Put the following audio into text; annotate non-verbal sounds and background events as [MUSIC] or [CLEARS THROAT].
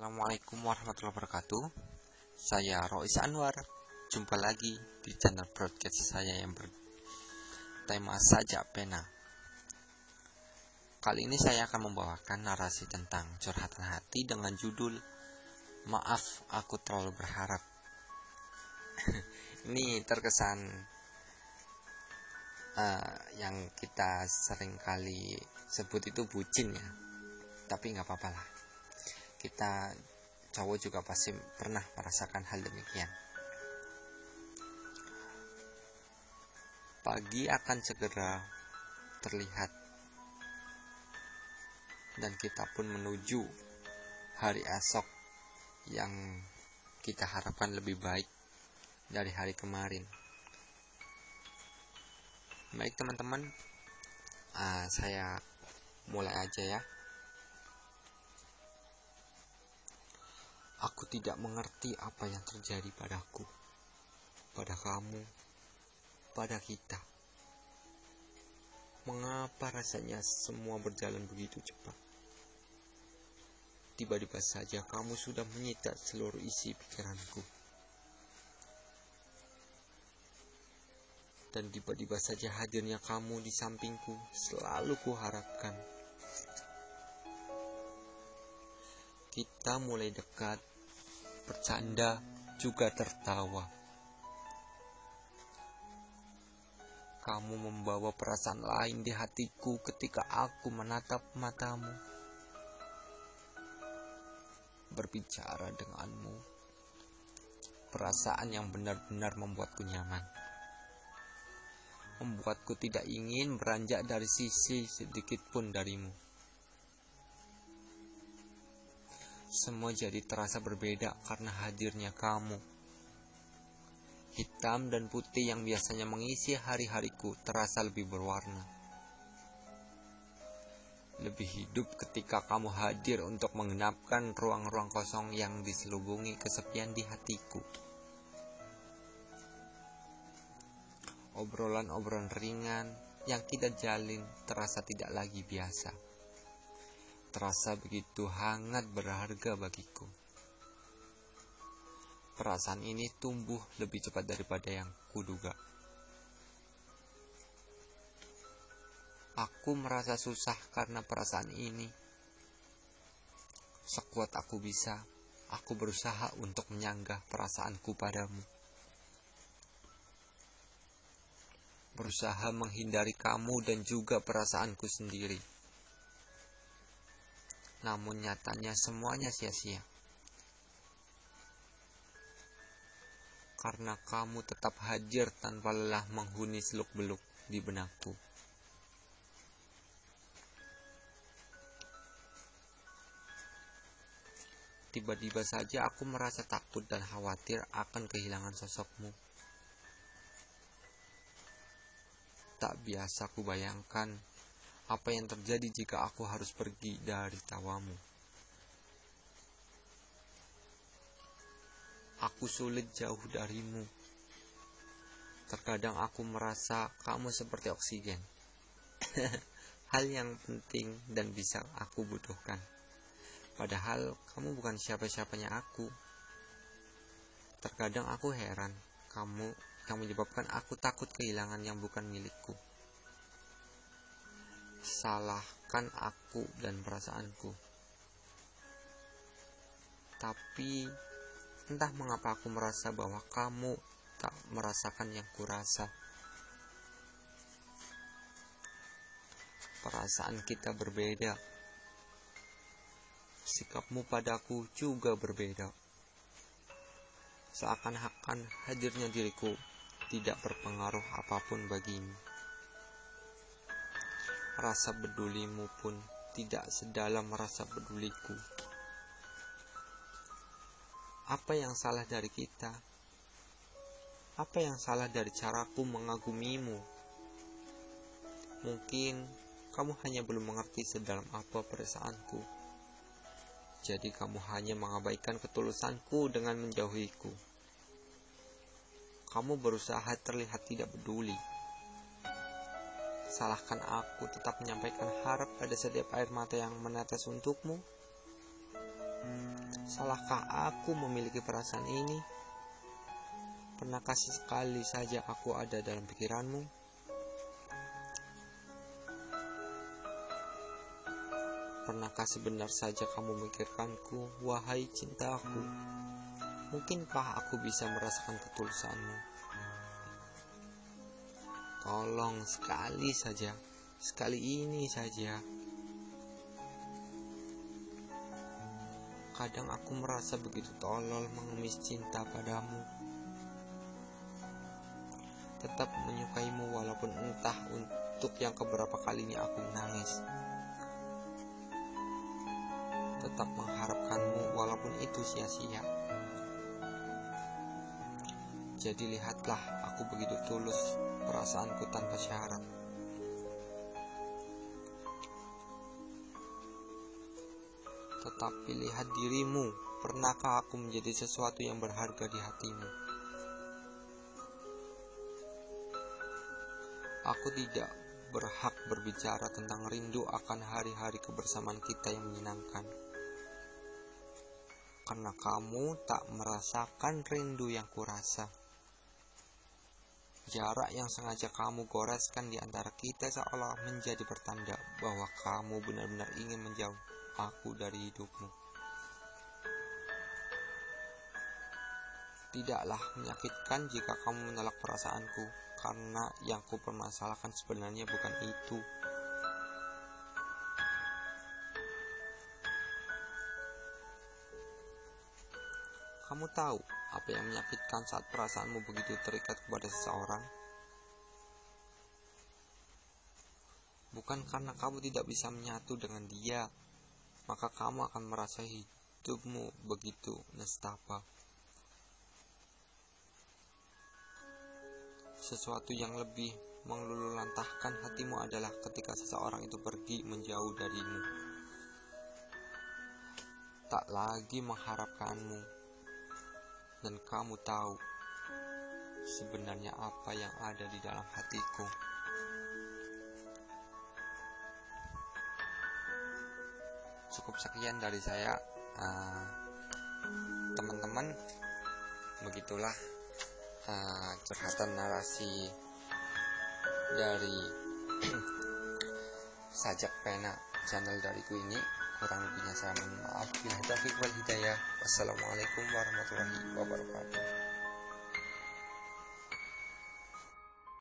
Assalamualaikum warahmatullahi wabarakatuh. Saya Rois Anwar. Jumpa lagi di channel broadcast saya yang bertema Sajak Pena. Kali ini saya akan membawakan narasi tentang curhatan hati dengan judul Maaf aku terlalu berharap. [LAUGHS] Ini terkesan uh, yang kita sering kali sebut itu bucin ya. Tapi nggak apa-apa lah kita cowok juga pasti pernah merasakan hal demikian. Pagi akan segera terlihat dan kita pun menuju hari esok yang kita harapkan lebih baik dari hari kemarin. Baik teman-teman, uh, saya mulai aja ya. Aku tidak mengerti apa yang terjadi padaku, pada kamu, pada kita. Mengapa rasanya semua berjalan begitu cepat? Tiba-tiba saja kamu sudah menyita seluruh isi pikiranku. Dan tiba-tiba saja hadirnya kamu di sampingku selalu kuharapkan. Kita mulai dekat bercanda, juga tertawa. Kamu membawa perasaan lain di hatiku ketika aku menatap matamu. Berbicara denganmu, perasaan yang benar-benar membuatku nyaman. Membuatku tidak ingin beranjak dari sisi sedikit pun darimu. Semua jadi terasa berbeda karena hadirnya kamu. Hitam dan putih yang biasanya mengisi hari-hariku terasa lebih berwarna. Lebih hidup ketika kamu hadir untuk mengenapkan ruang-ruang kosong yang diselubungi kesepian di hatiku. Obrolan-obrolan ringan yang kita jalin terasa tidak lagi biasa terasa begitu hangat berharga bagiku. Perasaan ini tumbuh lebih cepat daripada yang kuduga. Aku merasa susah karena perasaan ini. Sekuat aku bisa, aku berusaha untuk menyanggah perasaanku padamu. Berusaha menghindari kamu dan juga perasaanku sendiri namun nyatanya semuanya sia-sia. Karena kamu tetap hadir tanpa lelah menghuni seluk-beluk di benakku. Tiba-tiba saja aku merasa takut dan khawatir akan kehilangan sosokmu. Tak biasa ku bayangkan apa yang terjadi jika aku harus pergi dari tawamu? Aku sulit jauh darimu. Terkadang aku merasa kamu seperti oksigen. [LAUGHS] Hal yang penting dan bisa aku butuhkan. Padahal kamu bukan siapa-siapanya aku. Terkadang aku heran, kamu yang menyebabkan aku takut kehilangan yang bukan milikku salahkan aku dan perasaanku. Tapi entah mengapa aku merasa bahwa kamu tak merasakan yang kurasa. Perasaan kita berbeda. Sikapmu padaku juga berbeda. Seakan-akan hadirnya diriku tidak berpengaruh apa pun bagimu rasa pedulimu pun tidak sedalam rasa peduliku. Apa yang salah dari kita? Apa yang salah dari caraku mengagumimu? Mungkin kamu hanya belum mengerti sedalam apa perasaanku. Jadi kamu hanya mengabaikan ketulusanku dengan menjauhiku. Kamu berusaha terlihat tidak peduli Salahkan aku tetap menyampaikan harap pada setiap air mata yang menetes untukmu? Salahkah aku memiliki perasaan ini? Pernahkah sekali saja aku ada dalam pikiranmu? Pernahkah sebenar saja kamu memikirkanku, wahai cintaku? Mungkinkah aku bisa merasakan ketulusanmu? Tolong sekali saja, sekali ini saja. Kadang aku merasa begitu tolol mengemis cinta padamu. Tetap menyukaimu walaupun entah untuk yang keberapa kalinya aku menangis. Tetap mengharapkanmu walaupun itu sia-sia. Jadi lihatlah aku begitu tulus perasaanku tanpa syarat. Tetapi lihat dirimu, pernahkah aku menjadi sesuatu yang berharga di hatimu? Aku tidak berhak berbicara tentang rindu akan hari-hari kebersamaan kita yang menyenangkan. Karena kamu tak merasakan rindu yang kurasa. Jarak yang sengaja kamu goreskan di antara kita seolah menjadi pertanda bahwa kamu benar-benar ingin menjauh aku dari hidupmu. Tidaklah menyakitkan jika kamu menolak perasaanku, karena yang ku permasalahkan sebenarnya bukan itu. Kamu tahu apa yang menyakitkan saat perasaanmu begitu terikat kepada seseorang? Bukan karena kamu tidak bisa menyatu dengan dia, maka kamu akan merasa hidupmu begitu nestapa. Sesuatu yang lebih mengelululantahkan hatimu adalah ketika seseorang itu pergi menjauh darimu. Tak lagi mengharapkanmu dan kamu tahu sebenarnya apa yang ada di dalam hatiku. Cukup sekian dari saya, uh, teman-teman. begitulah uh, curhatan narasi dari [CLEARS THROAT] sajak pena channel dariku ini kurang lebihnya saya mohon maaf. Bila taufiq wal hidayah wassalamualaikum warahmatullahi wabarakatuh